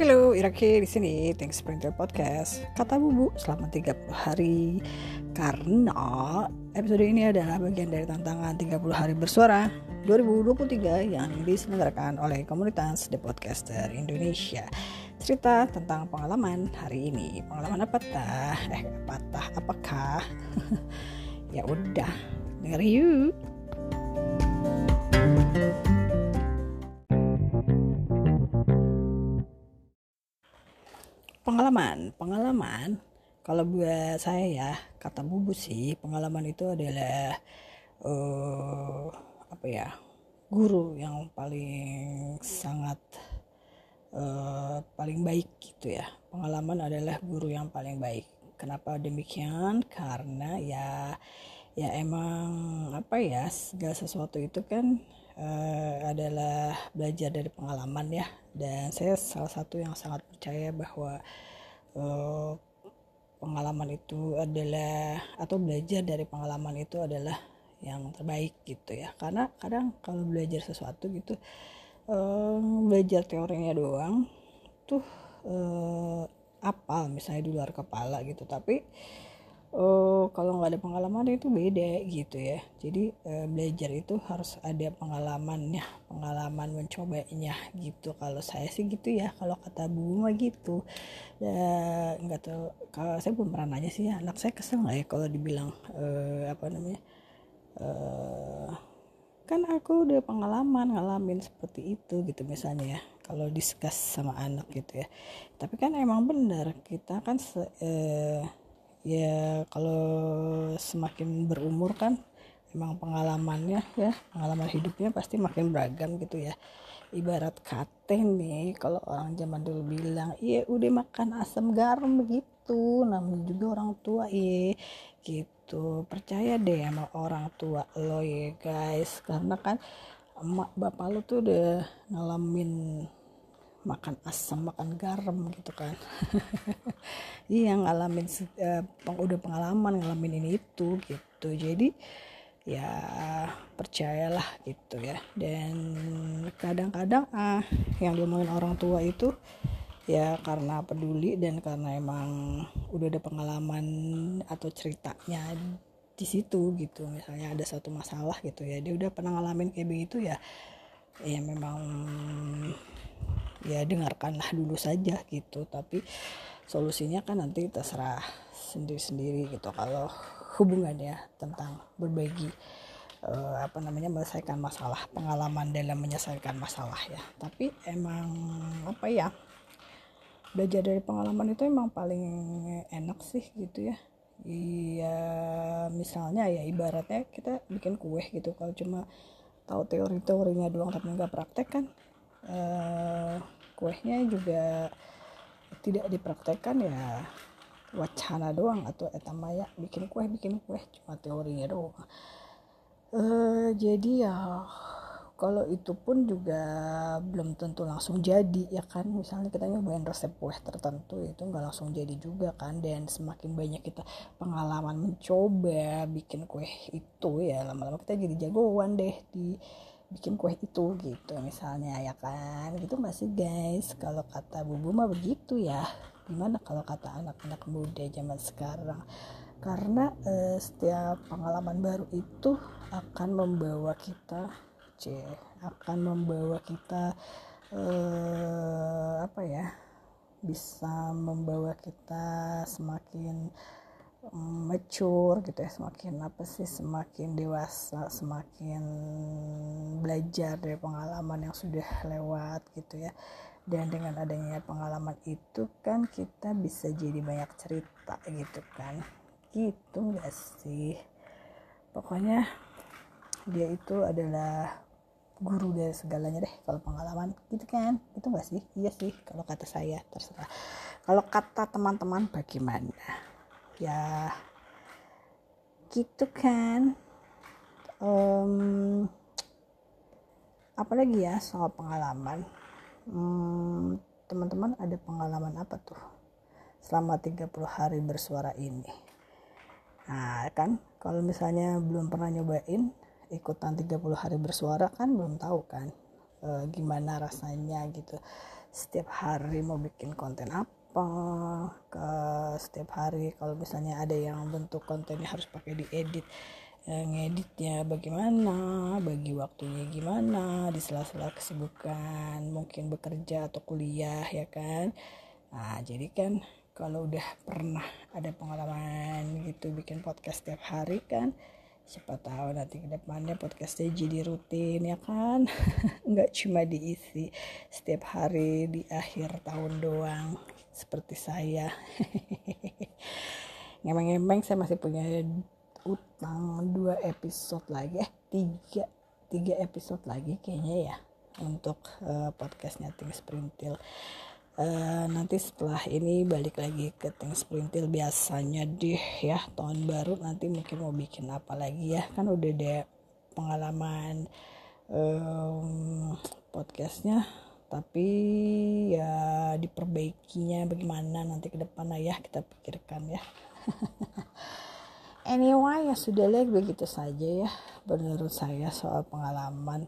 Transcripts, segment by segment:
Halo, Iraki di sini. Thanks for the podcast. Kata Bubu selama 30 hari. Karena episode ini adalah bagian dari tantangan 30 hari bersuara 2023 yang diselenggarakan oleh komunitas The Podcaster Indonesia. Cerita tentang pengalaman hari ini. Pengalaman apa tah? Eh, apa tah? Apakah? ya udah, denger yuk. Kalau buat saya ya kata bubu sih pengalaman itu adalah uh, apa ya guru yang paling sangat uh, paling baik gitu ya. Pengalaman adalah guru yang paling baik. Kenapa demikian? Karena ya ya emang apa ya segala sesuatu itu kan uh, adalah belajar dari pengalaman ya. Dan saya salah satu yang sangat percaya bahwa uh, pengalaman itu adalah atau belajar dari pengalaman itu adalah yang terbaik gitu ya. Karena kadang kalau belajar sesuatu gitu um, belajar teorinya doang tuh uh, apal misalnya di luar kepala gitu. Tapi oh kalau nggak ada pengalaman itu beda gitu ya. Jadi uh, belajar itu harus ada pengalamannya pengalaman mencobanya gitu. Kalau saya sih gitu ya kalau kata bu mah gitu. Ya nggak tahu kalau saya belum pernah nanya sih ya anak saya kesel nggak ya kalau dibilang uh, apa namanya uh, kan aku udah pengalaman ngalamin seperti itu gitu misalnya ya kalau diskus sama anak gitu ya. Tapi kan emang benar kita kan se, uh, ya kalau semakin berumur kan emang pengalamannya ya pengalaman hidupnya pasti makin beragam gitu ya. Ibarat kate nih kalau orang zaman dulu bilang iya udah makan asam garam begitu. Namanya juga orang tua iya. Gitu. Percaya deh sama orang tua lo ya guys. Karena kan emak bapak lo tuh udah ngalamin makan asam makan garam gitu kan. Iya ngalamin uh, udah pengalaman ngalamin ini itu gitu. Jadi ya percayalah gitu ya. Dan kadang-kadang ah yang diomongin orang tua itu ya karena peduli dan karena emang udah ada pengalaman atau ceritanya di situ gitu. Misalnya ada satu masalah gitu ya dia udah pernah ngalamin kayak begitu ya ya memang ya dengarkanlah dulu saja gitu. Tapi solusinya kan nanti terserah sendiri-sendiri gitu. Kalau hubungannya tentang berbagi uh, apa namanya menyelesaikan masalah pengalaman dalam menyelesaikan masalah ya. Tapi emang apa ya belajar dari pengalaman itu emang paling enak sih gitu ya. Iya misalnya ya ibaratnya kita bikin kue gitu. Kalau cuma tahu teori-teorinya doang tapi nggak praktek kan uh, kuehnya juga tidak dipraktekkan ya. Wacana doang atau etamaya bikin kue bikin kue cuma teorinya doang. Uh, jadi ya kalau itu pun juga belum tentu langsung jadi ya kan? Misalnya kita nyobain resep kue tertentu itu nggak langsung jadi juga kan? Dan semakin banyak kita pengalaman mencoba bikin kue itu ya lama-lama kita jadi jagoan deh di bikin kue itu gitu misalnya ya kan? Gitu masih guys? Kalau kata bubu mah begitu ya. Gimana kalau kata anak-anak muda zaman sekarang? Karena eh, setiap pengalaman baru itu akan membawa kita c akan membawa kita eh, apa ya? Bisa membawa kita semakin mature gitu ya semakin apa sih semakin dewasa semakin belajar dari pengalaman yang sudah lewat gitu ya. Dan dengan adanya pengalaman itu kan kita bisa jadi banyak cerita gitu kan. Gitu gak sih? Pokoknya dia itu adalah guru dari segalanya deh kalau pengalaman. Gitu kan? Itu gak sih? Iya sih kalau kata saya terserah. Kalau kata teman-teman bagaimana ya gitu kan. Um, apalagi ya soal pengalaman? Hmm, teman-teman ada pengalaman apa tuh selama 30 hari bersuara ini? Nah kan kalau misalnya belum pernah nyobain ikutan 30 hari bersuara kan belum tahu kan e, gimana rasanya gitu. Setiap hari mau bikin konten apa ke setiap hari kalau misalnya ada yang bentuk kontennya harus pakai diedit ya, ngeditnya bagaimana bagi waktunya gimana di sela-sela kesibukan mungkin bekerja atau kuliah ya kan? Nah jadi kan kalau udah pernah ada pengalaman gitu bikin podcast setiap hari kan siapa tahu nanti ke depannya podcastnya jadi rutin ya kan? Nggak cuma diisi setiap hari di akhir tahun doang seperti saya. Ngemeng-ngemeng saya masih punya utang dua episode lagi eh tiga tiga episode lagi kayaknya ya untuk uh, podcastnya Ting Sprintil uh, nanti setelah ini balik lagi ke Ting Sprintil biasanya deh ya tahun baru nanti mungkin mau bikin apa lagi ya. Kan udah ada pengalaman um, podcastnya tapi ya diperbaikinya bagaimana nanti ke depan ya kita pikirkan ya. Anyway ya sudah lah begitu saja ya menurut saya soal pengalaman.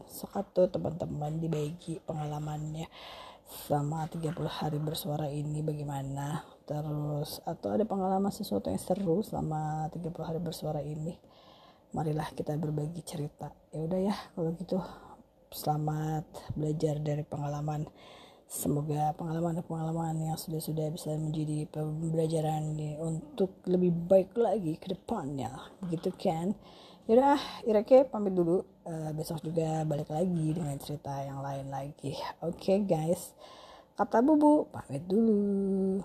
Tuh teman-teman dibagi pengalamannya selama 30 hari bersuara ini bagaimana? Terus atau ada pengalaman sesuatu yang seru selama 30 hari bersuara ini? Marilah kita berbagi cerita. Ya udah ya kalau gitu selamat belajar dari pengalaman. Semoga pengalaman-pengalaman yang sudah-sudah bisa menjadi pembelajaran untuk lebih baik lagi ke depannya. Begitu kan Yaudah, Ireke pamit dulu. Uh, besok juga balik lagi dengan cerita yang lain lagi. Oke okay, guys, kata bubu pamit dulu.